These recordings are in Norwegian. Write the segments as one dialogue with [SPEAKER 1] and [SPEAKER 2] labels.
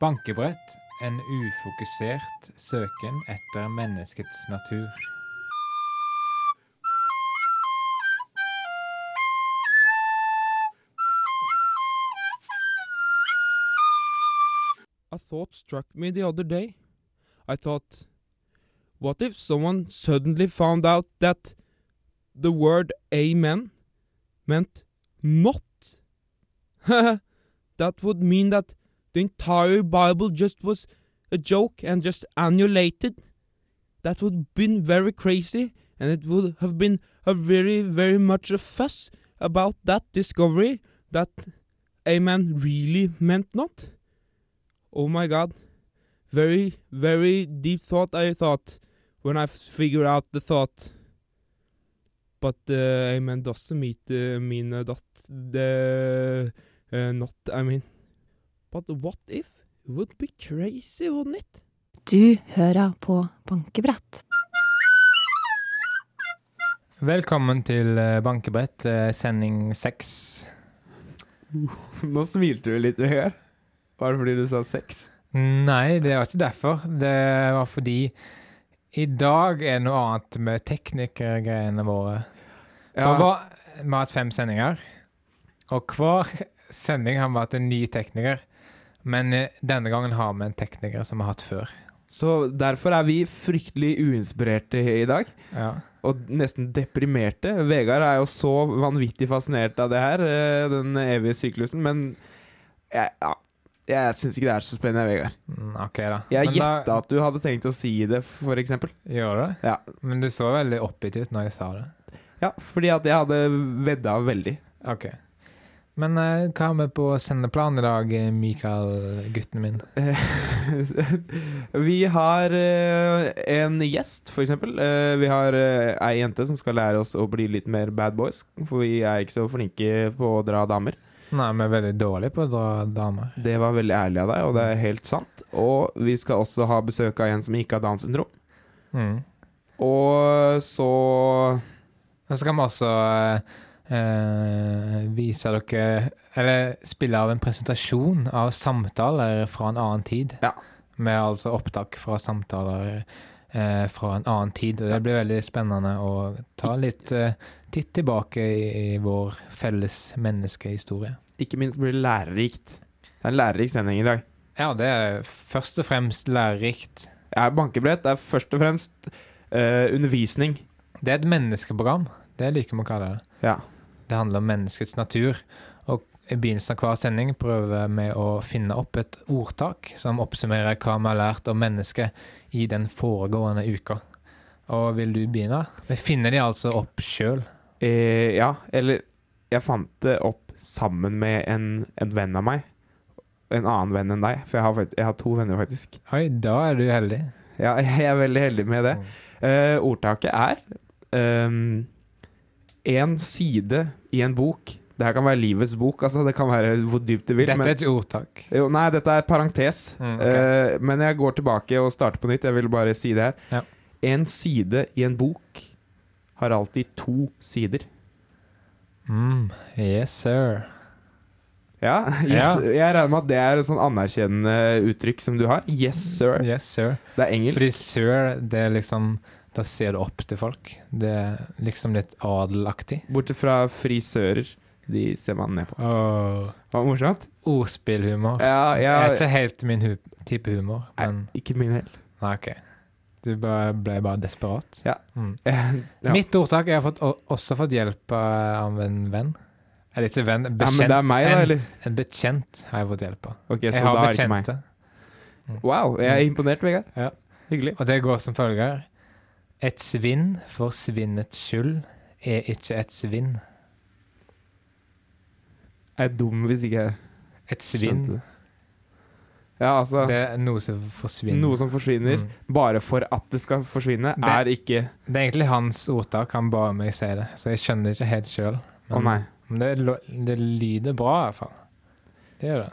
[SPEAKER 1] Bankebrett, en ufokusert søken etter menneskets natur.
[SPEAKER 2] A thought struck me the other day. I thought, what if someone suddenly found out that the word amen meant not? that would mean that the entire Bible just was a joke and just annulated. That would have been very crazy, and it would have been a very, very much a fuss about that discovery that amen really meant not. Oh my god. Very, very deep thought I thought when I figured out the thought. But uh, amen doesn't meet, uh, mean uh, that the uh, not, I mean. But what if? Would be crazy, wouldn't it?
[SPEAKER 3] Du hører på Bankebrett.
[SPEAKER 1] Velkommen til eh, Bankebrett, eh, sending seks.
[SPEAKER 2] Nå smilte du litt, Vegard. Var det fordi du sa sex?
[SPEAKER 1] Nei, det var ikke derfor. Det var fordi i dag er noe annet med teknikergreiene våre. For hva, vi har hatt fem sendinger, og hver sending har vi hatt en ny tekniker. Men eh, denne gangen har vi en tekniker som vi har hatt før.
[SPEAKER 2] Så derfor er vi fryktelig uinspirerte i dag.
[SPEAKER 1] Ja.
[SPEAKER 2] Og nesten deprimerte. Vegard er jo så vanvittig fascinert av det her, eh, den evige syklusen, men jeg, ja, jeg syns ikke det er så spennende, Vegard.
[SPEAKER 1] Mm, OK, da.
[SPEAKER 2] Jeg gjetta at du hadde tenkt å si det, eksempel.
[SPEAKER 1] Gjør det?
[SPEAKER 2] Ja.
[SPEAKER 1] Men du så veldig oppgitt ut når jeg sa det.
[SPEAKER 2] Ja, fordi at jeg hadde vedda veldig.
[SPEAKER 1] OK. Men uh, hva har vi på sendeplan i dag, eh, Mikael, gutten min?
[SPEAKER 2] vi har uh, en gjest, for eksempel. Eh, vi har ei jente som skal lære oss å bli litt mer bad boys. For vi er ikke så flinke på å dra damer.
[SPEAKER 1] Nei, vi er veldig dårlige på å dra damer.
[SPEAKER 2] Det var veldig ærlig av deg, og det er helt sant. Og vi skal også ha besøk av en som ikke har Downs syndrom.
[SPEAKER 1] Mm.
[SPEAKER 2] Og så
[SPEAKER 1] Og så kan vi også eh, eh, vise dere Eller spille av en presentasjon av samtaler fra en annen tid.
[SPEAKER 2] Ja.
[SPEAKER 1] Med altså opptak fra samtaler eh, fra en annen tid. Og det blir veldig spennende å ta litt eh, titt tilbake i, i vår felles menneskehistorie.
[SPEAKER 2] ikke minst blir det lærerikt. Det er en lærerik sending i dag.
[SPEAKER 1] Ja, det er først og fremst lærerikt.
[SPEAKER 2] Ja, bankebrett er først og fremst eh, undervisning.
[SPEAKER 1] Det er et menneskeprogram. Det liker vi å kalle det.
[SPEAKER 2] Ja.
[SPEAKER 1] Det handler om menneskets natur. Og i begynnelsen av hver sending prøver vi å finne opp et ordtak som oppsummerer hva vi har lært om mennesket i den foregående uka. Og vil du begynne? Vi finner de altså opp sjøl.
[SPEAKER 2] Eh, ja, eller jeg fant det opp sammen med en, en venn av meg. En annen venn enn deg, for jeg har, jeg har to venner, faktisk.
[SPEAKER 1] Oi, da er du heldig.
[SPEAKER 2] Ja, jeg er veldig heldig med det. Eh, ordtaket er ehm, En side i en bok. Det her kan være livets bok, altså. Det kan være hvor dypt du vil.
[SPEAKER 1] Dette er et ordtak.
[SPEAKER 2] Jo, nei, dette er parentes.
[SPEAKER 1] Mm, okay.
[SPEAKER 2] uh, men jeg går tilbake og starter på nytt. Jeg vil bare si det her.
[SPEAKER 1] Ja.
[SPEAKER 2] En side i en bok har alltid to sider.
[SPEAKER 1] Mm, yes, sir.
[SPEAKER 2] Ja, yes, jeg regner med at det er et sånn anerkjennende uttrykk som du har. Yes, sir.
[SPEAKER 1] Yes, sir.
[SPEAKER 2] Det er engelsk.
[SPEAKER 1] Frisør, det er liksom Da ser du opp til folk. Det er liksom litt adelaktig.
[SPEAKER 2] Bortsett fra frisører. De ser man ned på. Var det morsomt?
[SPEAKER 1] Ordspillhumor.
[SPEAKER 2] Ja,
[SPEAKER 1] Det er ikke helt min hu type humor,
[SPEAKER 2] Nei, ikke min heller.
[SPEAKER 1] Nei, OK. Du bare, ble bare desperat?
[SPEAKER 2] Ja.
[SPEAKER 1] Mm.
[SPEAKER 2] Ja.
[SPEAKER 1] Mitt ordtak Jeg har fått, også fått hjelp av en venn. Eller ikke venn,
[SPEAKER 2] ja, men det er meg, da,
[SPEAKER 1] en,
[SPEAKER 2] eller?
[SPEAKER 1] en bekjent har jeg fått hjelp av.
[SPEAKER 2] Ok, så
[SPEAKER 1] jeg har
[SPEAKER 2] da er det ikke meg.
[SPEAKER 1] bekjente.
[SPEAKER 2] Wow, jeg er imponert, Vegard.
[SPEAKER 1] Ja.
[SPEAKER 2] Hyggelig.
[SPEAKER 1] Og det går som følger. Et svinn for svinnets skyld er ikke et svinn.
[SPEAKER 2] Jeg er dum hvis ikke jeg
[SPEAKER 1] Et svinn,
[SPEAKER 2] skjønte. Ja, altså
[SPEAKER 1] det er noe som forsvinner.
[SPEAKER 2] Noe som forsvinner
[SPEAKER 1] Mm.
[SPEAKER 2] bare for at det skal forsvinne,
[SPEAKER 1] Det-
[SPEAKER 2] er ikke
[SPEAKER 1] Det er egentlig hans ordtak, han ba meg si det, så jeg skjønner det ikke helt sjøl.
[SPEAKER 2] Å nei.
[SPEAKER 1] Men det, det lyder bra, i hvert fall. Det gjør det.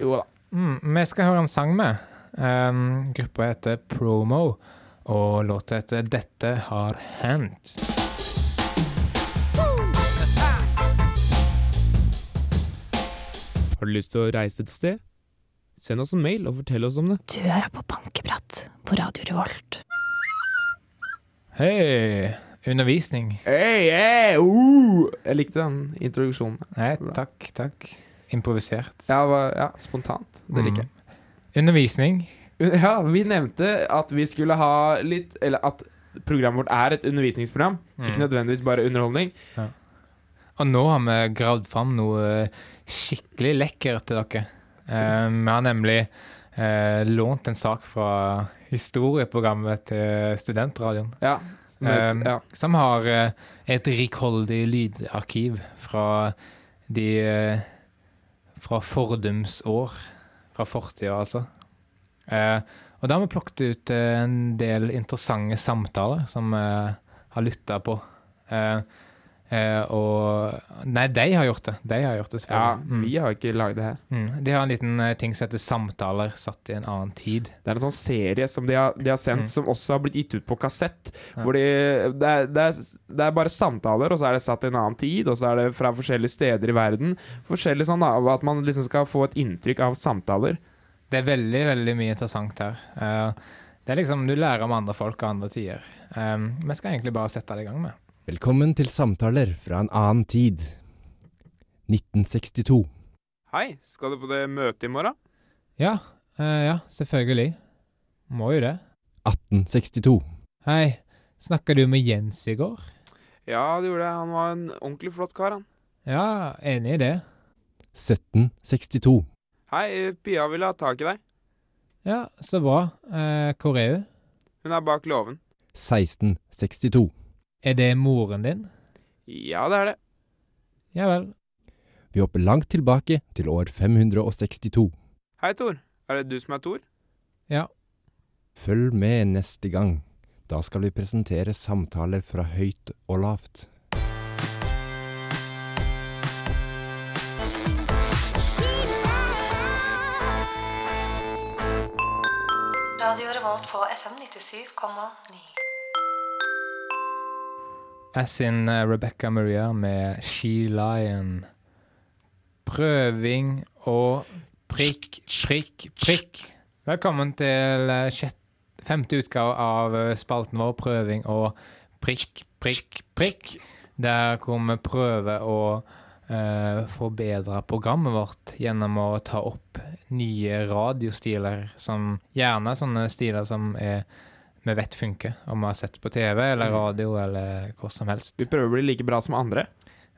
[SPEAKER 2] Jo da.
[SPEAKER 1] Mm, vi skal høre en sang med. Um, gruppa heter Promo, og låta heter 'Dette har hendt'.
[SPEAKER 2] Har du lyst til å reise et sted? Send oss en mail og fortell oss om det.
[SPEAKER 3] Du hører på Bankeprat på Radio Revolt.
[SPEAKER 1] Hei! Undervisning.
[SPEAKER 2] Hey, hey, uh! Jeg likte den introduksjonen.
[SPEAKER 1] Nei, takk, takk. Improvisert.
[SPEAKER 2] Ja, var- ja spontant. Det liker jeg.
[SPEAKER 1] Mm. Undervisning.
[SPEAKER 2] Ja, vi nevnte at vi skulle ha litt Eller at programmet vårt er et undervisningsprogram. Ikke
[SPEAKER 1] Mm.
[SPEAKER 2] nødvendigvis bare underholdning.
[SPEAKER 1] Og nå har vi gravd fram noe skikkelig lekkert til dere. Eh, vi har nemlig eh, lånt en sak fra historieprogrammet til Studentradioen.
[SPEAKER 2] Ja. som,
[SPEAKER 1] Um,
[SPEAKER 2] ja.
[SPEAKER 1] Som har eh, et rikholdig lydarkiv fra de eh, Fra fordums år. Fra fortida, altså. Eh, og da har vi plukket ut eh, en del interessante samtaler som vi har lytta på. Eh, eh, og Nei, de har gjort det. De har gjort det,
[SPEAKER 2] ja,
[SPEAKER 1] selvfølgelig. Mm.
[SPEAKER 2] vi har ikke lagd det her.
[SPEAKER 1] Mm. De har en liten eh, ting som heter 'Samtaler satt i en annen tid'.
[SPEAKER 2] Det er en sånn serie som de har, de har sendt,
[SPEAKER 1] Mm.
[SPEAKER 2] som også har blitt gitt ut på kassett.
[SPEAKER 1] Ja.
[SPEAKER 2] Hvor de, det, er, det, er, det er bare samtaler, og så er det satt i en annen tid, og så er det fra forskjellige steder i verden. Forskjellig sånn da, At man liksom skal få et inntrykk av samtaler.
[SPEAKER 1] Det er veldig, veldig mye interessant her. Uh, det er liksom, Du lærer om andre folk og andre tider. Um, vi skal egentlig bare sette det i gang med.
[SPEAKER 4] Velkommen til samtaler fra en annen tid. 1962.
[SPEAKER 2] Hei, skal du på det møtet i morgen?
[SPEAKER 1] Ja, Uh, ja, selvfølgelig. Må jo det.
[SPEAKER 4] 1862.
[SPEAKER 1] Hei, snakka du med Jens i går?
[SPEAKER 2] Ja, det gjorde jeg. Han var en ordentlig flott kar, han.
[SPEAKER 1] Ja, enig i det.
[SPEAKER 4] 1762.
[SPEAKER 2] Hei, Pia vil ha tak i deg.
[SPEAKER 1] Ja, så bra. Eh, hvor er hun?
[SPEAKER 2] Hun er bak låven.
[SPEAKER 4] 1662.
[SPEAKER 1] Er det moren din?
[SPEAKER 2] Ja, det er det.
[SPEAKER 1] Ja vel.
[SPEAKER 4] Vi hopper langt tilbake til år 562.
[SPEAKER 2] Hei, Tor. Er det du som er Tor?
[SPEAKER 1] Ja.
[SPEAKER 4] Følg med neste gang. Da skal vi presentere samtaler fra høyt og lavt.
[SPEAKER 3] Radio Revolt på FM 97,9.
[SPEAKER 1] As in Rebecca Maria med She Lion. Prøving og prikk, prikk, prikk. Velkommen til eh, femte utgave av eh, spalten vår Prøving og prikk, prikk, prikk. Der hvor vi prøver å eh, forbedre programmet vårt gjennom å ta opp nye radiostiler, som gjerne sånne stiler som er, vi vet funker, om vi har sett på TV eller
[SPEAKER 2] Mm.
[SPEAKER 1] radio eller hvor som helst.
[SPEAKER 2] Vi prøver å bli like bra som andre.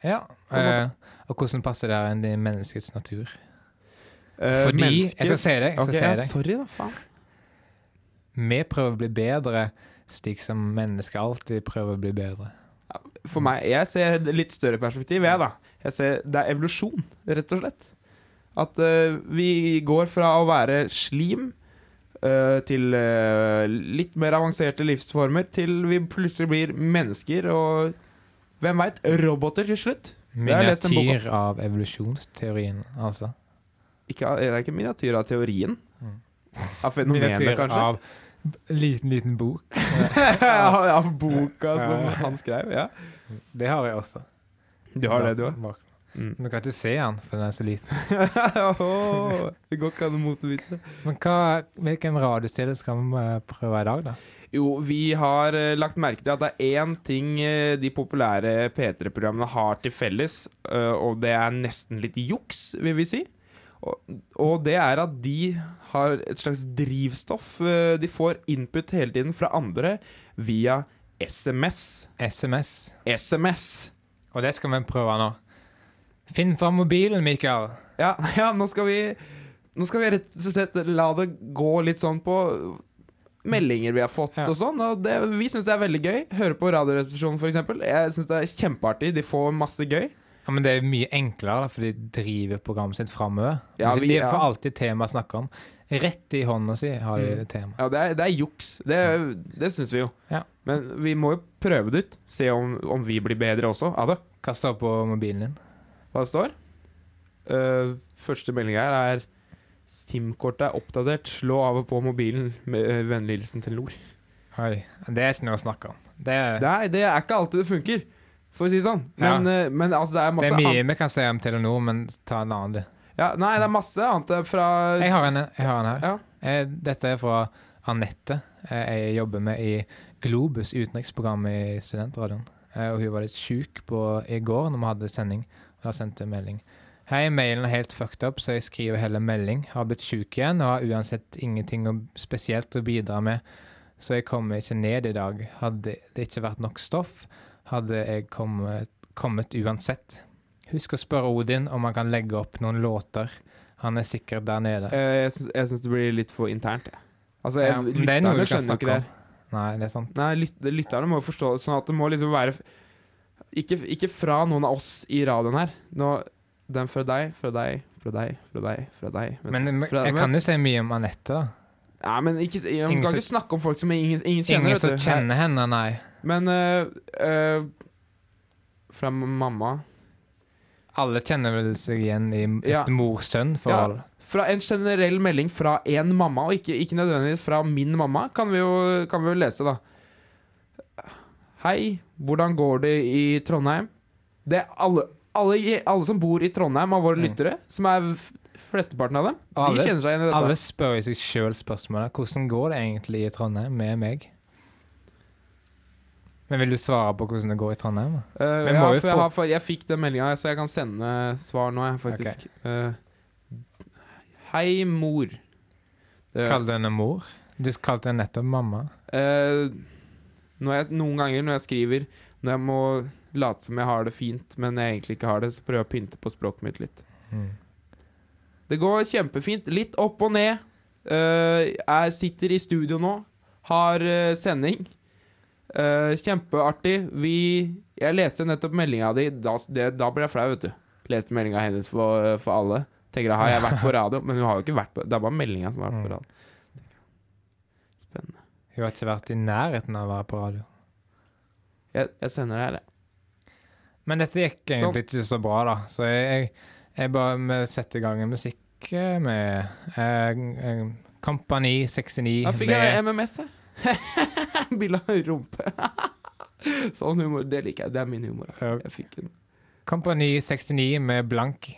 [SPEAKER 1] Ja, eh, og hvordan passer det inn i menneskets natur?
[SPEAKER 2] Uh,
[SPEAKER 1] Fordi,
[SPEAKER 2] mennesker-
[SPEAKER 1] jeg skal si jeg skal
[SPEAKER 2] ja,
[SPEAKER 1] si
[SPEAKER 2] sorry, da, faen.
[SPEAKER 1] Vi prøver å bli bedre, slik som mennesker alltid prøver å bli bedre.
[SPEAKER 2] For meg, jeg ser litt større perspektiv, jeg, da. Jeg ser, det er evolusjon, rett og slett. At uh, vi går fra å være slim uh, til uh, litt mer avanserte livsformer, til vi plutselig blir mennesker og hvem veit, roboter til slutt.
[SPEAKER 1] Miniatyr av evolusjonsteorien, altså.
[SPEAKER 2] Ikke, det er ikke miniatyr av teorien.
[SPEAKER 1] Mm.
[SPEAKER 2] Av fenomenet, kanskje.
[SPEAKER 1] av liten, liten bok.
[SPEAKER 2] ja, av boka som han skrev. Ja.
[SPEAKER 1] Det har jeg også.
[SPEAKER 2] Du har det, du òg? Mm.
[SPEAKER 1] Du kan ikke se han, for den er så liten.
[SPEAKER 2] Åh, det går ikke an å motbevise det.
[SPEAKER 1] Men hva, hvilken radiostille skal vi eh, prøve i dag, da?
[SPEAKER 2] Jo, vi har uh, lagt merke til at det er én ting uh, de populære P3-programmene har til felles, uh, og det er nesten litt juks, vil vi si. Og, og det er at de har et slags drivstoff. eh, de får input hele tiden fra andre via SMS.
[SPEAKER 1] SMS.
[SPEAKER 2] SMS.
[SPEAKER 1] Og det skal vi prøve nå. Finn fram mobilen, Mikael.
[SPEAKER 2] Ja, ja nå skal vi Nå skal vi rett og slett la det gå litt sånn på meldinger vi har fått
[SPEAKER 1] Ja.
[SPEAKER 2] og sånn. Og det, vi syns det er veldig gøy. Høre på Radioresepsjonen, f.eks. Jeg syns det er kjempeartig. De får masse gøy.
[SPEAKER 1] Ja, Men det er mye enklere, da, for de driver programmet sitt framover.
[SPEAKER 2] Ja, vi-
[SPEAKER 1] de
[SPEAKER 2] ja.
[SPEAKER 1] får alltid tema å snakke om. Rett i hånda si har de
[SPEAKER 2] Mm.
[SPEAKER 1] tema.
[SPEAKER 2] Ja, det er, det er juks. Det, det syns vi jo.
[SPEAKER 1] Ja.
[SPEAKER 2] Men vi må jo prøve det ut. Se om, om vi blir bedre også av det.
[SPEAKER 1] Hva står på mobilen din?
[SPEAKER 2] Hva det står? Uh, første melding her er SIM-kortet er oppdatert. Slå av og på mobilen med uh, vennlig hilsen til Nord.
[SPEAKER 1] Oi, det er ikke noe å snakke om. Det er,
[SPEAKER 2] Det er, det er ikke alltid det funker, for å si det sånn. Men, ja. men altså, det er
[SPEAKER 1] det er mye vi kan si om Telenor, men ta en annen, du.
[SPEAKER 2] Ja, nei, det er masse annet eh, fra
[SPEAKER 1] Jeg har en, jeg har en her.
[SPEAKER 2] Ja.
[SPEAKER 1] Eh, Dette er fra Anette. Eh, Jeg jobber med i Globus utenriksprogram i Studentradioen. Eh, Og hun var litt sjuk i går når vi hadde sending. Og da sendte hun melding. Hei, mailen er helt fucked up, så jeg skriver heller melding. Har blitt sjuk igjen og har uansett ingenting spesielt å bidra med, så jeg kommer ikke ned i dag. Hadde det ikke vært nok stoff, hadde jeg kommet, kommet uansett. Husk å spørre Odin om han kan legge opp noen låter. Han er sikkert der nede.
[SPEAKER 2] Eh, Jeg syns, jeg syns det blir litt for internt, jeg. Altså, jeg,
[SPEAKER 1] Ja, er
[SPEAKER 2] lytterne skjønner jo ikke det.
[SPEAKER 1] Nei, det er sant.
[SPEAKER 2] Nei, lyt, lytterne må jo forstå sånn at det må liksom være ikke, ikke fra noen av oss i radioen her. Nå, den fra deg, fra deg, fra deg, fra deg, fra deg.
[SPEAKER 1] Men men
[SPEAKER 2] fra-
[SPEAKER 1] jeg kan jo si mye om Anette, da.
[SPEAKER 2] Ja, men ikke, jeg,
[SPEAKER 1] Ingen
[SPEAKER 2] kan ikke snakke om folk som ingen, ingen kjenner.
[SPEAKER 1] Ingen som kjenner henne, nei.
[SPEAKER 2] Men uh, uh, fra mamma
[SPEAKER 1] Alle kjenner vel seg igjen i et
[SPEAKER 2] Ja.
[SPEAKER 1] mor-sønn-forhold.
[SPEAKER 2] Fra en generell melding fra én mamma, og ikke, ikke nødvendigvis fra min mamma, kan vi jo, kan vi jo lese, da. Hei, hvordan går det i Trondheim? Det er alle, alle, alle som bor i Trondheim av våre
[SPEAKER 1] Mm.
[SPEAKER 2] lyttere, som er flesteparten av dem,
[SPEAKER 1] alle-
[SPEAKER 2] de kjenner seg igjen i dette.
[SPEAKER 1] Alle spør i seg sjøl spørsmålet hvordan går det egentlig i Trondheim med meg? Men vil du svare på hvordan det går i Trondheim?
[SPEAKER 2] Eh, ja, for jeg, har, for jeg fikk den meldinga, så jeg kan sende svar nå, jeg, faktisk. Uh, hei, mor.
[SPEAKER 1] Kall du henne mor? Du kalte henne nettopp mamma.
[SPEAKER 2] Uh, når jeg, noen ganger når jeg skriver Når jeg må late som jeg har det fint, men jeg egentlig ikke har det, så prøver jeg å pynte på språket mitt litt.
[SPEAKER 1] Mm.
[SPEAKER 2] Det går kjempefint. Litt opp og ned. Uh, jeg sitter i studio nå. Har uh, sending. Eh, kjempeartig. Vi Jeg leste nettopp meldinga di. Da, det, da ble jeg flau, vet du. Leste meldinga hennes for, for alle. Tenker jeg, har jeg vært på radio? Men hun har jo ikke vært på Det er bare meldinga som har vært på
[SPEAKER 1] Mm.
[SPEAKER 2] radio. Spennende.
[SPEAKER 1] Hun har ikke vært i nærheten av å være på radio.
[SPEAKER 2] Jeg, jeg sender det her, jeg.
[SPEAKER 1] Men dette gikk egentlig ikke så bra, da. Så jeg, jeg, jeg bare setter i gang en musikk eh, med eh, Kompani 69
[SPEAKER 2] Da fikk
[SPEAKER 1] med
[SPEAKER 2] jeg MMS her. Bilde av rumpe. sånn humor. Det liker jeg. Det er min humor. Altså. Jeg fikk den.
[SPEAKER 1] Kompani 69 med Blank.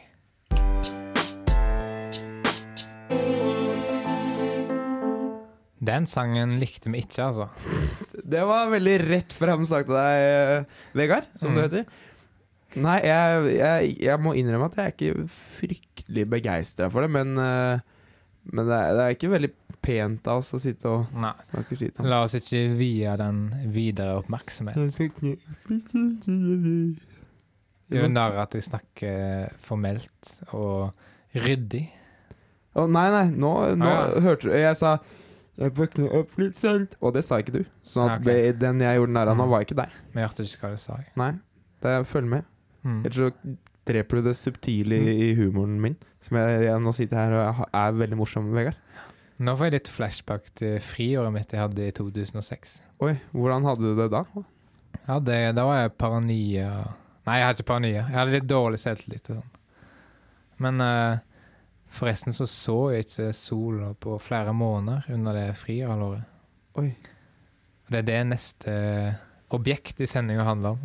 [SPEAKER 1] Den sangen likte vi ikke, altså.
[SPEAKER 2] Det var veldig rett frem sagt av deg, eh, Vegard, som
[SPEAKER 1] Mm.
[SPEAKER 2] du heter. Nei, jeg, jeg, jeg må innrømme at jeg er ikke fryktelig begeistra for det, men, eh, men det, er, det er ikke veldig pent av oss å sitte og
[SPEAKER 1] Nei.
[SPEAKER 2] snakke skitt om
[SPEAKER 1] La oss ikke vie den videre oppmerksomhet. Gjør narr at jeg snakker formelt og ryddig.
[SPEAKER 2] Å, nei, nei, nå, nå
[SPEAKER 1] Ah, ja.
[SPEAKER 2] hørte du Jeg sa Jeg våkner opp litt sent. Og det sa ikke du. Så
[SPEAKER 1] Ja,
[SPEAKER 2] at
[SPEAKER 1] ok.
[SPEAKER 2] det, den jeg gjorde narr av nå,
[SPEAKER 1] Mm.
[SPEAKER 2] var ikke deg.
[SPEAKER 1] Men jeg hørte ikke hva du sa. jeg.
[SPEAKER 2] Nei. Det, følg med.
[SPEAKER 1] Mm.
[SPEAKER 2] Ellers så dreper du det subtile i, i humoren min. Som jeg, jeg nå sitter her og er veldig morsom, Vegard.
[SPEAKER 1] Nå får jeg litt flashback til friåret mitt jeg hadde i 2006.
[SPEAKER 2] Oi, hvordan hadde du det da?
[SPEAKER 1] Ja, det, da var jeg paranoia Nei, jeg hadde ikke paranoia. Jeg hadde litt dårlig selvtillit og sånn. Men uh, forresten så så jeg ikke sola på flere måneder under det friåret.
[SPEAKER 2] Oi.
[SPEAKER 1] Og det er det neste objekt i sendinga handler om.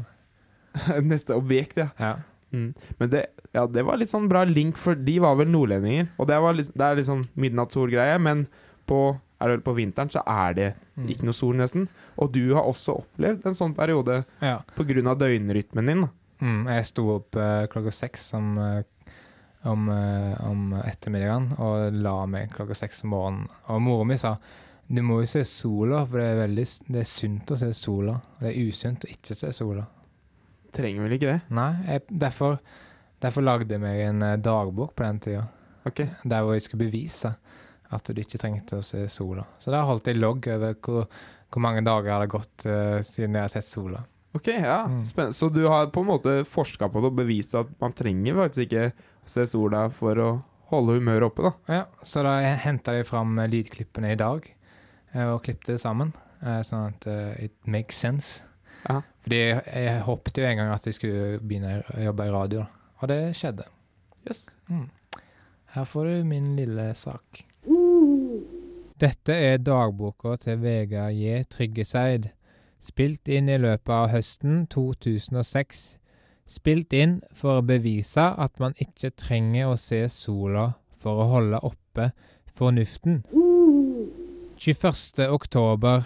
[SPEAKER 2] Neste objekt, ja.
[SPEAKER 1] Ja.
[SPEAKER 2] Mm. Men det, ja, det var litt sånn bra link, for de var vel nordlendinger. Og det, var litt, det er litt sånn midnattssolgreie, men på, det på vinteren så er det
[SPEAKER 1] Mm.
[SPEAKER 2] ikke noe sol, nesten. Og du har også opplevd en sånn periode
[SPEAKER 1] ja.
[SPEAKER 2] pga. døgnrytmen din.
[SPEAKER 1] Mm, jeg sto opp eh, klokka seks om, eh, om, eh, om ettermiddagen og la meg klokka seks om morgenen. Og mora mi sa du må jo se sola, for det er, veldig, det er sunt å se sola. Og det er usunt å ikke se sola.
[SPEAKER 2] Trenger vel ikke det?
[SPEAKER 1] Nei, jeg, derfor, derfor lagde jeg meg en eh, dagbok på den tida,
[SPEAKER 2] Okay.
[SPEAKER 1] der hvor jeg skulle bevise at du ikke trengte å se sola. Så der holdt jeg logg over hvor, hvor mange dager det hadde gått uh, siden jeg har sett sola.
[SPEAKER 2] Ok, ja,
[SPEAKER 1] Mm.
[SPEAKER 2] spennende. Så du har på en måte forska på det og bevist at man trenger faktisk ikke å se sola for å holde humøret oppe, da.
[SPEAKER 1] Ja, så da henta jeg fram eh, lydklippene i dag og klippet det sammen, sånn at it makes sense. Fordi jeg, håpet jo en gang at jeg skulle begynne å jobbe i radio, og det skjedde.
[SPEAKER 2] Yes.
[SPEAKER 1] Mm. Her får du min lille sak. Dette er dagboka til Vegard J. Tryggeseid, spilt inn i løpet av høsten 2006. Spilt inn for å bevise at man ikke trenger å se sola for å holde oppe fornuften. 21. oktober.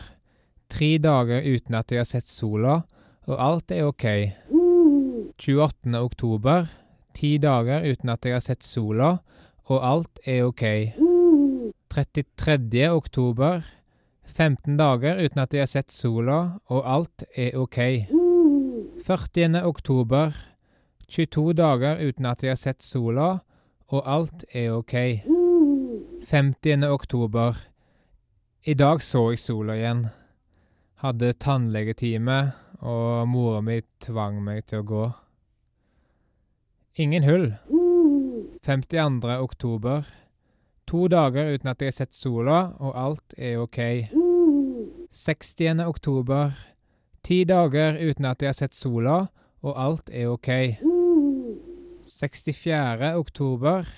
[SPEAKER 1] Tre dager uten at jeg har sett sola, og alt er ok. 28. oktober. Ti dager uten at jeg har sett sola, og alt er ok. 33. oktober. 15 dager uten at jeg har sett sola, og alt er ok. 40. oktober. 22 dager uten at jeg har sett sola, og alt er ok. 50. oktober. I dag så jeg sola igjen. Hadde tannlegetime, og mora mi tvang meg til å gå. Ingen hull. 52. oktober. To dager uten at jeg har sett sola, og alt er ok. 60. oktober. Ti dager uten at jeg har sett sola, og alt er ok. 64. oktober.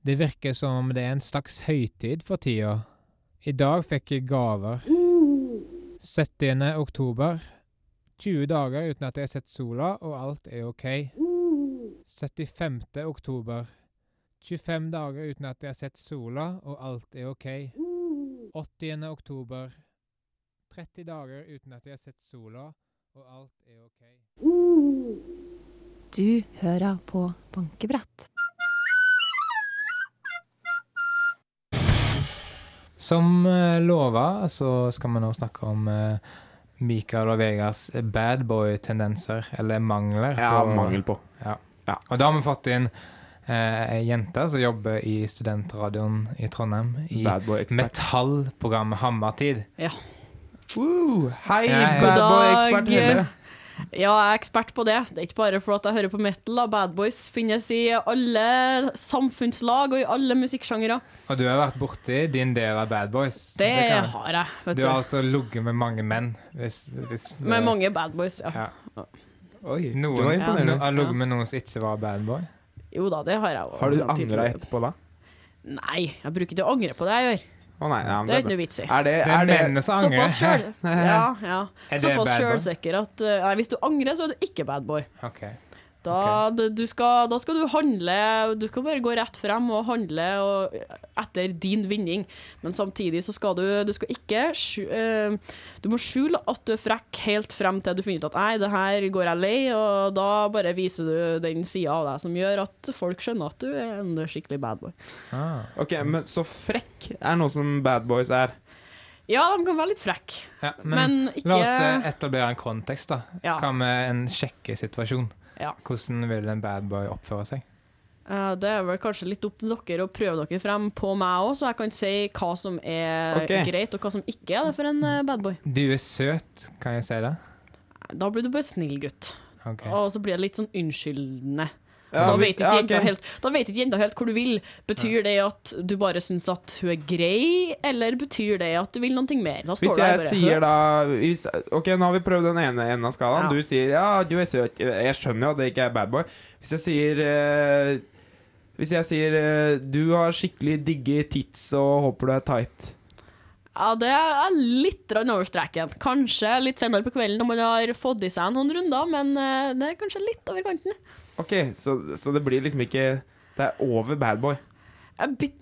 [SPEAKER 1] Det virker som det er en slags høytid for tida. I dag fikk jeg gaver. 70. oktober. 20 dager uten at jeg har sett sola, og alt er ok. 75. oktober. 25 dager uten at jeg har sett sola, og alt er ok. 80. oktober. 30 dager uten at jeg har sett sola, og alt er ok.
[SPEAKER 3] Du hører på bankebrett.
[SPEAKER 1] Som uh, lova så skal vi nå snakke om uh, Mikael og Vegas badboy-tendenser, eller mangler.
[SPEAKER 2] Ja,
[SPEAKER 1] på-
[SPEAKER 2] mangel på.
[SPEAKER 1] Og da har vi fått inn eh, jente som jobber i studentradioen i Trondheim. I metallprogrammet Hammertid.
[SPEAKER 2] Woo! Hei,
[SPEAKER 1] Ja, ja.
[SPEAKER 2] badboy-ekspert. Helle.
[SPEAKER 5] Ja, jeg er ekspert på det. Det er ikke bare for at jeg hører på metal. da. Bad Boys finnes i alle samfunnslag og i alle musikksjangere.
[SPEAKER 1] Og du har vært borti din del av Bad Boys.
[SPEAKER 5] Det
[SPEAKER 1] det
[SPEAKER 5] har jeg, vet
[SPEAKER 1] Du
[SPEAKER 5] du.
[SPEAKER 1] har altså ligget med mange menn. Hvis, hvis
[SPEAKER 5] Med mange Bad Boys, ja.
[SPEAKER 1] Ja.
[SPEAKER 2] Oi,
[SPEAKER 1] Noen
[SPEAKER 2] det var imponerende.
[SPEAKER 1] har ligget med noen som ikke var bad boy.
[SPEAKER 5] Jo da, det har jeg.
[SPEAKER 2] Har du angra etterpå da?
[SPEAKER 5] Nei, jeg bruker ikke å angre på det jeg gjør.
[SPEAKER 2] Å nei, ja, men
[SPEAKER 5] Det er ikke noe vits i.
[SPEAKER 2] Er det,
[SPEAKER 1] Det er
[SPEAKER 2] det
[SPEAKER 1] angrer.
[SPEAKER 5] Såpass sjøl. Ja, ja. Såpass sjølsikker at uh, nei, hvis du angrer, så er du ikke bad boy.
[SPEAKER 1] Ok.
[SPEAKER 5] Da, okay. du skal, da skal du handle Du skal bare gå rett frem og handle og, etter din vinning. Men samtidig så skal du Du skal ikke eh, Du må skjule at du er frekk helt frem til du finner ut at nei, det her går jeg lei, og da bare viser du den sida av deg som gjør at folk skjønner at du er en skikkelig bad boy.
[SPEAKER 1] Ah.
[SPEAKER 2] Ok, men så frekk er noe som bad boys er.
[SPEAKER 5] Ja, de kan være litt frekke,
[SPEAKER 1] Ja, men,
[SPEAKER 5] men, ikke
[SPEAKER 1] la oss eh, etablere en kontekst, da.
[SPEAKER 5] Ja.
[SPEAKER 1] Hva med en sjekkesituasjon?
[SPEAKER 5] Ja.
[SPEAKER 1] Hvordan vil en bad boy oppføre seg?
[SPEAKER 5] Uh, Det er vel kanskje litt opp til dere å prøve dere frem på meg òg, så jeg kan si hva som er
[SPEAKER 2] okay.
[SPEAKER 5] greit, og hva som ikke er det for en eh, bad boy.
[SPEAKER 1] Du er søt, kan jeg si det?
[SPEAKER 5] Da blir du bare snill gutt.
[SPEAKER 1] Okay.
[SPEAKER 5] Og så blir det litt sånn unnskyldende.
[SPEAKER 2] Ja,
[SPEAKER 5] da, vet ikke
[SPEAKER 2] ja,
[SPEAKER 5] jenta helt, da vet ikke jenta helt hvor du vil. Betyr det at du bare syns at hun er grei, eller betyr det at du vil noe mer?
[SPEAKER 2] Hvis jeg
[SPEAKER 5] bare,
[SPEAKER 2] sier da hvis, Ok, nå har vi prøvd den ene enden av skalaen. Du sier ja, du er søt. Jeg skjønner jo at det ikke er bad boy. Hvis jeg sier eh, Hvis jeg sier eh, du har skikkelig digge tits og håper du er tight.
[SPEAKER 5] Ja, det er litt over streken. Kanskje litt senere på kvelden når man har fått i seg noen runder, men eh, det er kanskje litt over kanten.
[SPEAKER 2] Ok, så, så det blir liksom ikke Det er over bad boy.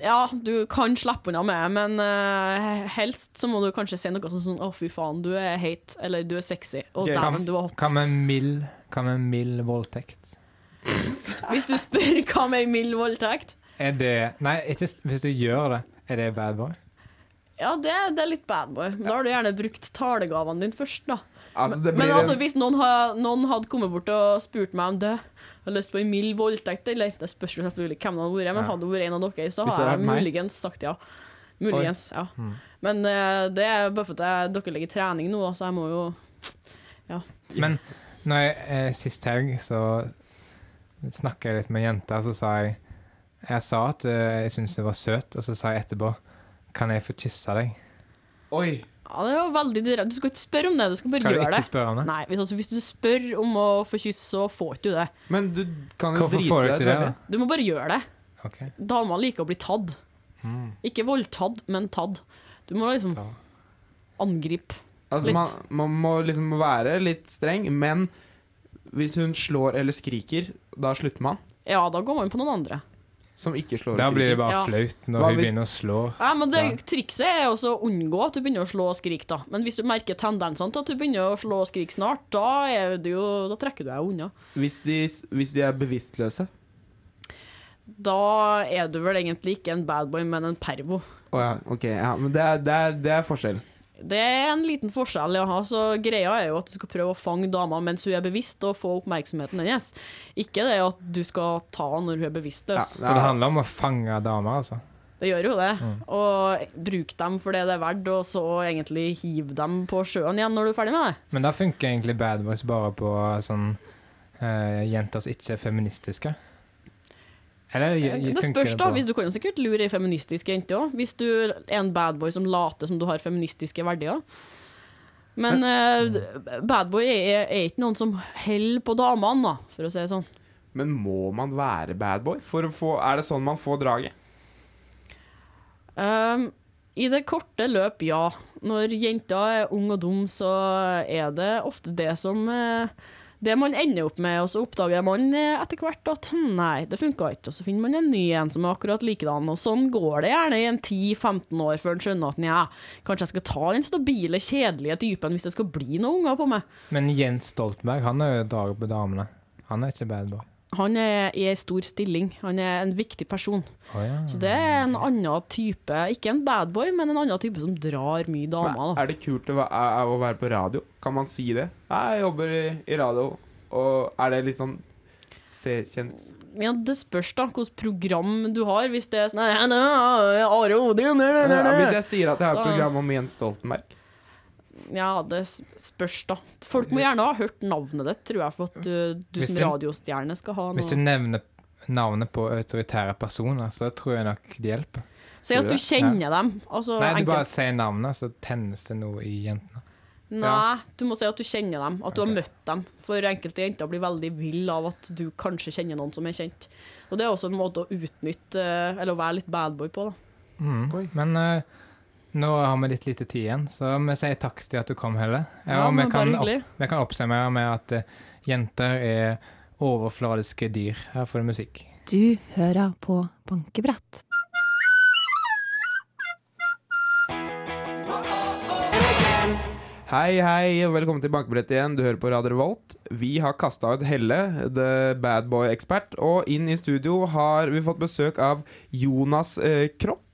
[SPEAKER 5] Ja, du kan slippe unna med men uh, helst så må du kanskje si noe sånn 'Å, fy faen, du er heit', eller 'du er sexy', og
[SPEAKER 2] okay.
[SPEAKER 5] dæven, du er hot'.
[SPEAKER 1] Hva med mild, hva med mild voldtekt?
[SPEAKER 5] Hvis du spør hva med mild voldtekt
[SPEAKER 1] Er det Nei, ikke hvis du gjør det. Er det bad boy?
[SPEAKER 5] Ja, det, det er litt bad boy. Men Da har du gjerne brukt talegavene dine først, da.
[SPEAKER 2] Altså, det
[SPEAKER 5] Men altså, hvis noen, ha, noen hadde kommet bort og spurt meg om det jeg har lyst på en mild voldtekt, eller det spørs jo selvfølgelig hvem det hadde vært, men hadde det vært en av dere, så har jeg muligens sagt ja. Muligens, ja.
[SPEAKER 1] Mm.
[SPEAKER 5] Men uh, det er bare for at dere legger trening nå, så jeg må jo
[SPEAKER 1] Men når jeg, eh, sist helg så snakka jeg litt med ei jente, så sa jeg Jeg sa at uh, jeg syntes du var søt, og så sa jeg etterpå Kan jeg få kysse deg?
[SPEAKER 2] Oi!
[SPEAKER 5] Ja, det var veldig direkte. Du skal ikke spørre om det, du skal bare
[SPEAKER 1] Skal du
[SPEAKER 5] gjøre
[SPEAKER 1] ikke
[SPEAKER 5] det.
[SPEAKER 1] spørre om det?
[SPEAKER 5] Nei, hvis, altså, hvis du spør om å få kyss, så får ikke du det.
[SPEAKER 2] Men du kan jo drite deg
[SPEAKER 1] det, da?
[SPEAKER 5] Du må bare gjøre det.
[SPEAKER 1] Okay.
[SPEAKER 5] Damer liker å bli tatt.
[SPEAKER 1] Mm.
[SPEAKER 5] Ikke voldtatt, men tatt. Du må liksom angripe.
[SPEAKER 2] Altså,
[SPEAKER 5] Litt.
[SPEAKER 2] man, man må liksom være litt streng, men hvis hun slår eller skriker, da slutter man?
[SPEAKER 5] Ja, da går man på noen andre.
[SPEAKER 2] Som ikke slår
[SPEAKER 1] Da blir det bare
[SPEAKER 5] Ja.
[SPEAKER 1] flaut når
[SPEAKER 2] Hva
[SPEAKER 1] hun
[SPEAKER 2] hvis-
[SPEAKER 1] begynner å slå.
[SPEAKER 5] Ja, men det,
[SPEAKER 1] Ja.
[SPEAKER 5] Trikset er også å unngå at du begynner å slå og skrike. da Men hvis du merker tendensene til at du begynner å slå og skrike snart, da, er det jo, da trekker du deg unna.
[SPEAKER 2] Hvis, de, hvis de er bevisstløse?
[SPEAKER 5] Da er du vel egentlig ikke en bad boy, men en pervo.
[SPEAKER 2] Å ja, ok. Ja, men det er, det, er, det er forskjell.
[SPEAKER 5] Det er en liten forskjell, jaha. Så greia er jo at du skal prøve å fange dama mens hun er bevisst, og få oppmerksomheten hennes. Ikke det at du skal ta når hun er bevisstløs.
[SPEAKER 2] Ja.
[SPEAKER 1] Så det handler om å fange damer, altså.
[SPEAKER 5] Det gjør jo det.
[SPEAKER 1] Mm.
[SPEAKER 5] Og bruk dem for det det er verdt, og så egentlig hiv dem på sjøen igjen når du er ferdig med det.
[SPEAKER 1] Men da funker egentlig Bad Boys bare på sånn eh, jenter som ikke er feministiske. Eller jeg, jeg
[SPEAKER 5] Det spørs, da. Hvis du kan jo sikkert lure ei feministisk jente òg. Hvis du er en badboy som later som du har feministiske verdier. Men uh, badboy er, er ikke noen som holder på damene, da, for å si det sånn.
[SPEAKER 2] Men må man være badboy? Er det sånn man får draget?
[SPEAKER 5] Um, I det korte løp, ja. Når jenta er ung og dum, så er det ofte det som eh, Det man ender opp med, og så oppdager man eh, etter hvert at hm, nei, det funka ikke, og så finner man en ny en som er akkurat likedan, og sånn går det gjerne i en 10-15 år før en skjønner at nja, kanskje jeg skal ta den stabile, kjedelige typen hvis det skal bli noen unger på meg.
[SPEAKER 1] Men Jens Stoltenberg han er jo dag på damene. Han er ikke bad boy.
[SPEAKER 5] Han er i ei stor stilling, han er en viktig person.
[SPEAKER 1] Oh, ja.
[SPEAKER 5] Så det er en annen type, ikke en badboy, men en annen type som drar mye damer. da.
[SPEAKER 2] er det kult å, er- å være på radio? Kan man si det? Jeg jobber i, i radio, og er det litt sånn C-kjent?
[SPEAKER 5] Ja, det spørs da hvilket program du har. Hvis det er sånn «Nei, nei, Are Odin
[SPEAKER 2] Hvis jeg sier at jeg har et program om Jens Stoltenberg
[SPEAKER 5] Ja, det spørs, da. Folk må gjerne ha hørt navnet ditt, tror jeg, for at du, du som radiostjerne skal ha noe
[SPEAKER 1] Hvis du nevner navnet på autoritære personer, så tror jeg nok det hjelper.
[SPEAKER 5] Si at du kjenner dem. Altså,
[SPEAKER 1] Nei, du bare sier navnet, så tennes det noe i jentene.
[SPEAKER 5] Nei, du må si at du kjenner dem, at du
[SPEAKER 1] okay.
[SPEAKER 5] har møtt dem. For enkelte jenter blir veldig vill av at du kanskje kjenner noen som er kjent. Og det er også en måte å utnytte, eh, eller å være litt badboy på, da.
[SPEAKER 1] Mm. Men eh, nå har vi litt lite tid igjen, så vi sier takk til at du kom, Helle.
[SPEAKER 5] Ja,
[SPEAKER 1] ja vi kan, opp, vi kan oppsummere med at uh, jenter er overfladiske dyr. Her får du musikk.
[SPEAKER 3] Du hører på bankebrett.
[SPEAKER 2] Hei, hei, og velkommen til Bankebrettet igjen. Du hører på Radio Revolt. Vi har kasta ut Helle, the bad boy-ekspert, og inn i studio har vi fått besøk av Jonas eh, Kropp.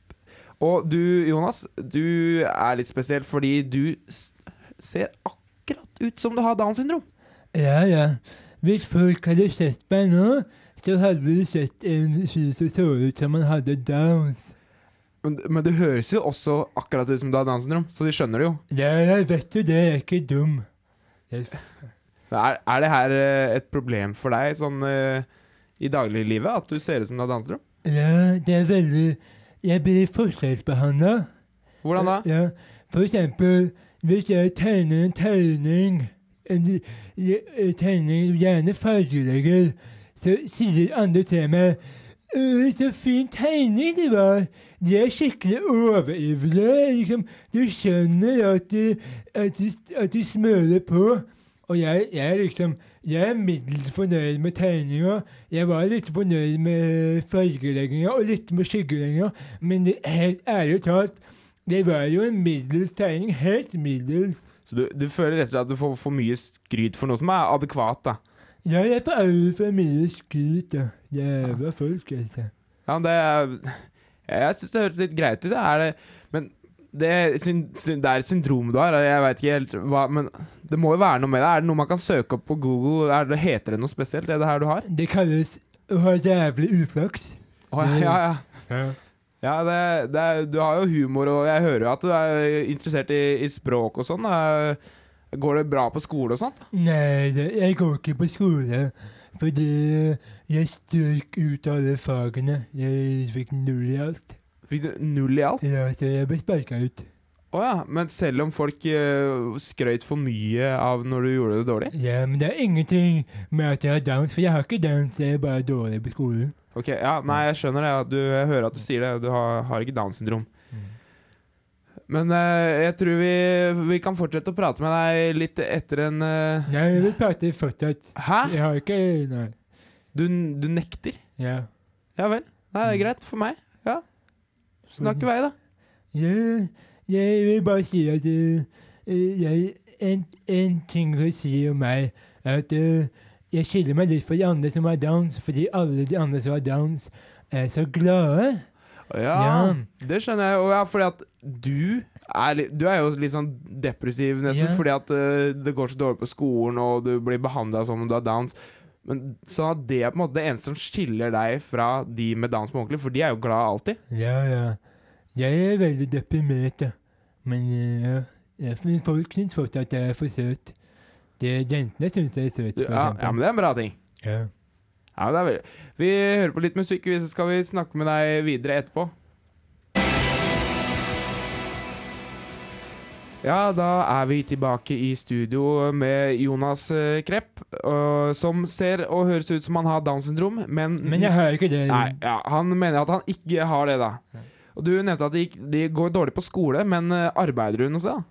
[SPEAKER 2] Og du, Jonas, du er litt spesiell fordi du ser akkurat ut som du har Downs syndrom.
[SPEAKER 6] Ja, ja. Hvis folk hadde sett meg nå, så hadde de sett en fyr som så ut som han hadde downs.
[SPEAKER 2] Men, men du høres jo også akkurat ut som du har Downs syndrom, så de skjønner det jo.
[SPEAKER 6] Ja, jeg vet jo det, jeg er ikke dum. Jeg,
[SPEAKER 2] Er, er det her eh, et problem for deg sånn eh, i dagliglivet, at du ser ut som du har Downs syndrom?
[SPEAKER 6] ja, det er veldig Jeg blir forskjellsbehandla.
[SPEAKER 2] Hvordan da?
[SPEAKER 6] Ja, for eksempel hvis jeg tegner en tegning En en tegning, gjerne fargelegger, så sier andre til meg «Øh, så fin tegning det var. De er skikkelig overivrige. Liksom, du skjønner at de, at de, at de smører på. Og jeg, jeg liksom Jeg er middels fornøyd med tegninga. Jeg var litt fornøyd med fargelegginga og litt med skyggelegginga, men det- helt ærlig talt, det var jo en middels tegning. Helt middels.
[SPEAKER 2] Så du, du føler rett og slett at du får for mye skryt for noe som er adekvat, da?
[SPEAKER 6] Ja, jeg får altfor mye skryt, da. Jævla folk, altså.
[SPEAKER 2] Ja, men det Jeg syns det høres litt greit ut, det er det. Men det, syn, syn, det er et syndrom du har, jeg veit ikke helt hva Men det må jo være noe med det. Er det noe man kan søke opp på Google? Er det, heter det noe spesielt, det, det her du har?
[SPEAKER 6] Det kalles å ha jævlig uflaks.
[SPEAKER 2] Oh, ja, ja, ja. ja det, det er, du har jo humor, og jeg hører jo at du er interessert i, i språk og sånn. Går det bra på skole og sånt?
[SPEAKER 6] Nei, det, jeg går ikke på skole. Fordi jeg strøk ut alle fagene. Jeg fikk null i alt.
[SPEAKER 2] Fikk du null i alt?
[SPEAKER 6] Ja, så jeg ble sparka ut.
[SPEAKER 2] Å ja. Men selv om folk uh, skrøt for mye av når du gjorde det dårlig?
[SPEAKER 6] Ja, men det er ingenting med at jeg har downs, for jeg har ikke downs, jeg er bare dårlig på skolen.
[SPEAKER 2] Ok, ja, Nei, jeg skjønner det. Du, jeg hører at du sier det. Du har, har ikke Downs syndrom. Men eh, jeg tror vi, vi kan fortsette å prate med deg litt etter en eh,
[SPEAKER 6] Nei, jeg vil prate fortsatt.
[SPEAKER 2] Hæ?
[SPEAKER 6] Jeg har ikke Nei.
[SPEAKER 2] Du, du nekter?
[SPEAKER 6] Ja.
[SPEAKER 2] Ja vel. Nei, det er greit for meg. Ja. Snakk i vei, da.
[SPEAKER 6] Ja, jeg vil bare si at eh, eh, jeg, en, en ting å si om meg, er at eh, jeg skiller meg litt fra de andre som har downs, fordi alle de andre som har downs, er så glade.
[SPEAKER 2] Ja,
[SPEAKER 6] Ja.
[SPEAKER 2] det skjønner jeg. Og ja, fordi at du er, du er jo litt sånn depressiv nesten
[SPEAKER 6] Ja.
[SPEAKER 2] fordi at uh, det går så dårlig på skolen, og du blir behandla som om du har downs. Men så det er på en måte det eneste som skiller deg fra de med downs på ordentlig, for de er jo glad alltid.
[SPEAKER 6] Ja, ja. Jeg er veldig deprimert, da. Men ja. ja, folk syns fortsatt at jeg er for søt. Det Jentene syns jeg er søt, for
[SPEAKER 2] ja, ja, men det er en bra ting.
[SPEAKER 6] Ja.
[SPEAKER 2] Ja, det er veldig. Vi hører på litt musikk, så skal vi snakke med deg videre etterpå. Ja, da er vi tilbake i studio med Jonas eh, Krepp, uh, som ser og høres ut som han har Downs syndrom, men
[SPEAKER 6] Men jeg hører ikke det.
[SPEAKER 2] Nei, ja, han mener at han ikke har det, da. Og du nevnte at de, gikk- går dårlig på skole, men eh, arbeider du noe sted?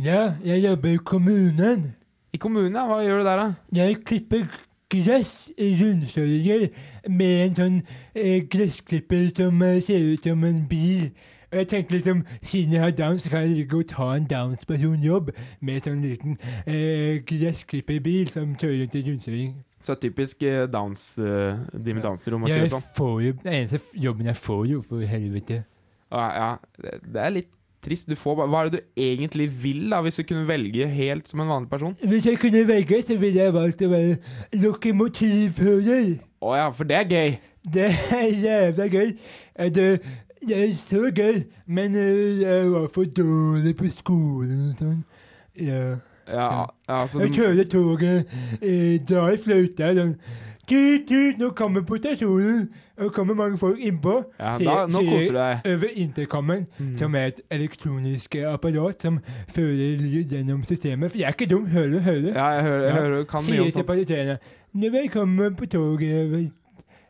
[SPEAKER 6] Ja, jeg jobber i kommunen.
[SPEAKER 2] I kommunen, ja. Hva gjør du der, da?
[SPEAKER 6] Jeg klipper gress i rundkjøringer med en sånn eh, gressklipper som ser ut som en bil. Jeg tenkte liksom, siden jeg har downs, så kan jeg like godt ta en downs-personjobb med sånn liten eh, gressklipperbil som kjører rundt i rundkjøring.
[SPEAKER 2] Så typisk eh, Downs, eh, de med Downs syndrom
[SPEAKER 6] å
[SPEAKER 2] kjøre sånn.
[SPEAKER 6] får jo, den eneste jobben jeg får jo, for helvete.
[SPEAKER 2] Ja, ja, det- det er litt trist. Du får, bare- hva er det du egentlig vil, da, hvis du kunne velge helt som en vanlig person?
[SPEAKER 6] Hvis jeg kunne velge, så ville jeg valgt å være lokomotivfører.
[SPEAKER 2] Å ja, for det er gøy.
[SPEAKER 6] Det er jævla gøy. Eh, Det, er så gøy, men eh, jeg var for dårlig på skolen og sånn. Ja.
[SPEAKER 2] Ja, ja så
[SPEAKER 6] Jeg kjører toget, eh, drar i fløyta sånn Tut, tut, nå kommer potasjonen! Og kommer mange folk innpå.
[SPEAKER 2] ja, da, nå koser du deg.
[SPEAKER 6] Over intercomen,
[SPEAKER 2] Mm.
[SPEAKER 6] som er et elektronisk apparat som fører lyd gjennom systemet. For jeg er ikke dum, hører du? Hører du?
[SPEAKER 2] Ja, jeg hører, jeg hører kan mye
[SPEAKER 6] Sier
[SPEAKER 2] om
[SPEAKER 6] til
[SPEAKER 2] sånt.
[SPEAKER 6] passasjerene Nå velkommen på toget.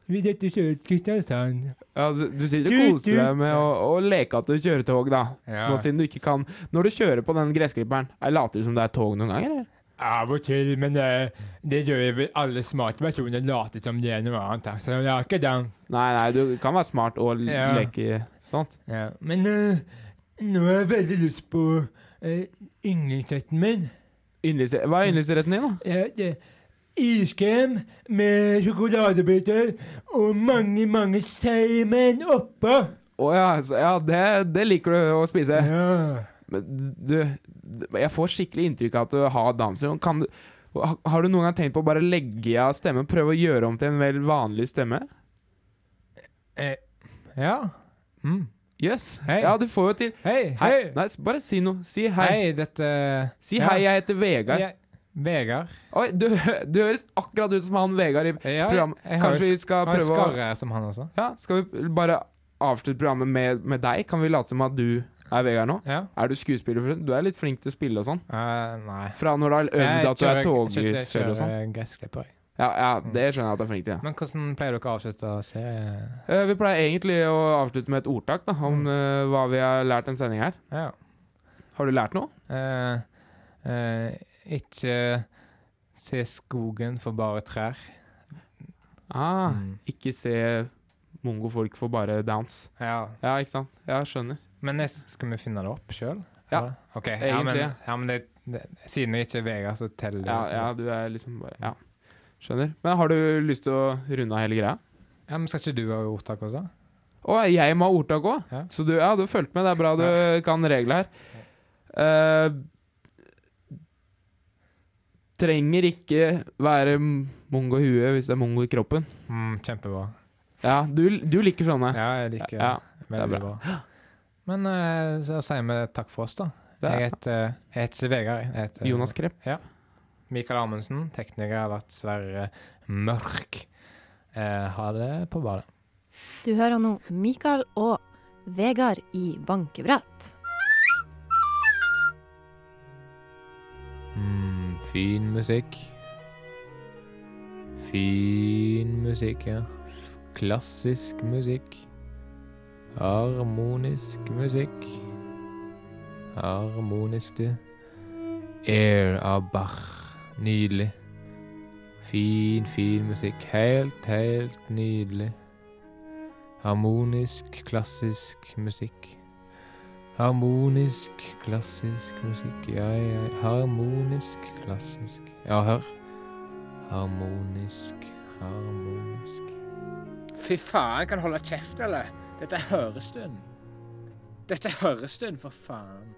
[SPEAKER 6] Vi- dette kjører Kristiansand.
[SPEAKER 2] Ja, du, du sitter og koser deg med å, å leke at du kjører tog, da.
[SPEAKER 6] Ja.
[SPEAKER 2] Nå siden du ikke kan Når du kjører på den gressklipperen, er- later du som det er tog noen ganger, eller?
[SPEAKER 6] Av og til, men det, det gjør vel alle smarte personer later som det er noe annet. Så det er ikke den.
[SPEAKER 2] Nei, nei, du kan være smart og
[SPEAKER 6] Ja.
[SPEAKER 2] leke sånt.
[SPEAKER 6] Ja. Men uh, nå har jeg veldig lyst på uh, yndlingsretten min.
[SPEAKER 2] Yndlings- Hva er yndlingsretten din, da?
[SPEAKER 6] Ja, det, iskrem med sjokoladebiter og mange, mange seigmenn oppå.
[SPEAKER 2] Å ja, så, ja det, det liker du å spise.
[SPEAKER 6] Ja.
[SPEAKER 2] Men du, jeg får skikkelig inntrykk av at du har du, har du noen gang tenkt på å bare legge av stemmen? Prøve å gjøre om til en vel vanlig stemme?
[SPEAKER 1] Eh, ja. Mm.
[SPEAKER 2] Yes.
[SPEAKER 1] Hei.
[SPEAKER 2] Ja, du får jo til.
[SPEAKER 1] Hei,
[SPEAKER 2] Hei.
[SPEAKER 1] hei.
[SPEAKER 2] Nei, bare si noe. Si hei.
[SPEAKER 1] Hei, dette
[SPEAKER 2] Si
[SPEAKER 1] Ja.
[SPEAKER 2] hei, jeg heter Vegard.
[SPEAKER 1] Jeg- Vegard.
[SPEAKER 2] Oi, du, du høres akkurat ut som han Vegard i
[SPEAKER 1] Ja, programmet.
[SPEAKER 2] Kanskje vi skal prøve å
[SPEAKER 1] skarre som han også.
[SPEAKER 2] Ja, Skal vi bare avslutte programmet med, med deg? Kan vi late som at du er Vegard nå?
[SPEAKER 1] Ja.
[SPEAKER 2] Er du skuespiller? Du er litt flink til å spille og sånn.
[SPEAKER 1] Uh, nei.
[SPEAKER 2] Fra når du har øvd at du er
[SPEAKER 1] kjører-
[SPEAKER 2] togkjører og sånn.
[SPEAKER 1] gressklipper, jeg.
[SPEAKER 2] Ja, ja, det skjønner jeg at du er flink til. Ja.
[SPEAKER 1] Men hvordan pleier dere å avslutte serien?
[SPEAKER 2] Uh, Vi pleier egentlig å avslutte med et ordtak da, om
[SPEAKER 1] Mm.
[SPEAKER 2] eh, hva vi har lært en sending her.
[SPEAKER 1] Ja.
[SPEAKER 2] Har du lært noe?
[SPEAKER 1] Uh, eh, ikke se skogen for bare trær.
[SPEAKER 2] Ah,
[SPEAKER 1] Mm.
[SPEAKER 2] Ikke se mongofolk for bare downs.
[SPEAKER 1] Ja.
[SPEAKER 2] Ja, ikke sant? Ja, skjønner.
[SPEAKER 1] Men skal vi finne det opp sjøl?
[SPEAKER 2] Ja,
[SPEAKER 1] Ok, ja, men,
[SPEAKER 2] ja.
[SPEAKER 1] ja, men det, det, siden jeg ikke er Vegard, så teller det.
[SPEAKER 2] Ja, ja, du er liksom bare Ja, skjønner. Men har du lyst til å runde av hele greia?
[SPEAKER 1] Ja, men Skal ikke du ha ordtak også?
[SPEAKER 2] Å, jeg må ha ordtak òg?
[SPEAKER 1] Ja.
[SPEAKER 2] Så du, ja, du fulgte med. Det er bra du kan reglene her. Eh, trenger ikke være mongo i huet hvis det er mongo i kroppen.
[SPEAKER 1] Mm, kjempebra.
[SPEAKER 2] Ja, du, du liker sånne.
[SPEAKER 1] Ja, jeg liker
[SPEAKER 2] Ja,
[SPEAKER 1] veldig
[SPEAKER 2] det er
[SPEAKER 1] bra. Men eh, så sier vi takk for oss, da.
[SPEAKER 2] Det
[SPEAKER 1] Jeg
[SPEAKER 2] er
[SPEAKER 1] heter, jeg heter Vegard. Jeg heter
[SPEAKER 2] Jonas Krepp.
[SPEAKER 1] Mikael Amundsen. Tekniker har vært Sverre Mørk. Eh, ha det på badet.
[SPEAKER 3] Du hører nå Mikael og Vegard i bankebrett.
[SPEAKER 1] Fin musikk. Fin musikk, ja. Klassisk musikk. Harmonisk musikk. Harmonisk, du. Air av Bach. Nydelig. Fin, fin musikk. Helt, helt nydelig. Harmonisk, klassisk musikk. Harmonisk, klassisk musikk. Ja, ja. Harmonisk, klassisk. Ja, hør. Harmonisk, harmonisk.
[SPEAKER 7] Fy faen, kan holde kjeft, eller? Dette er Hørestund. Dette er Hørestund, for faen.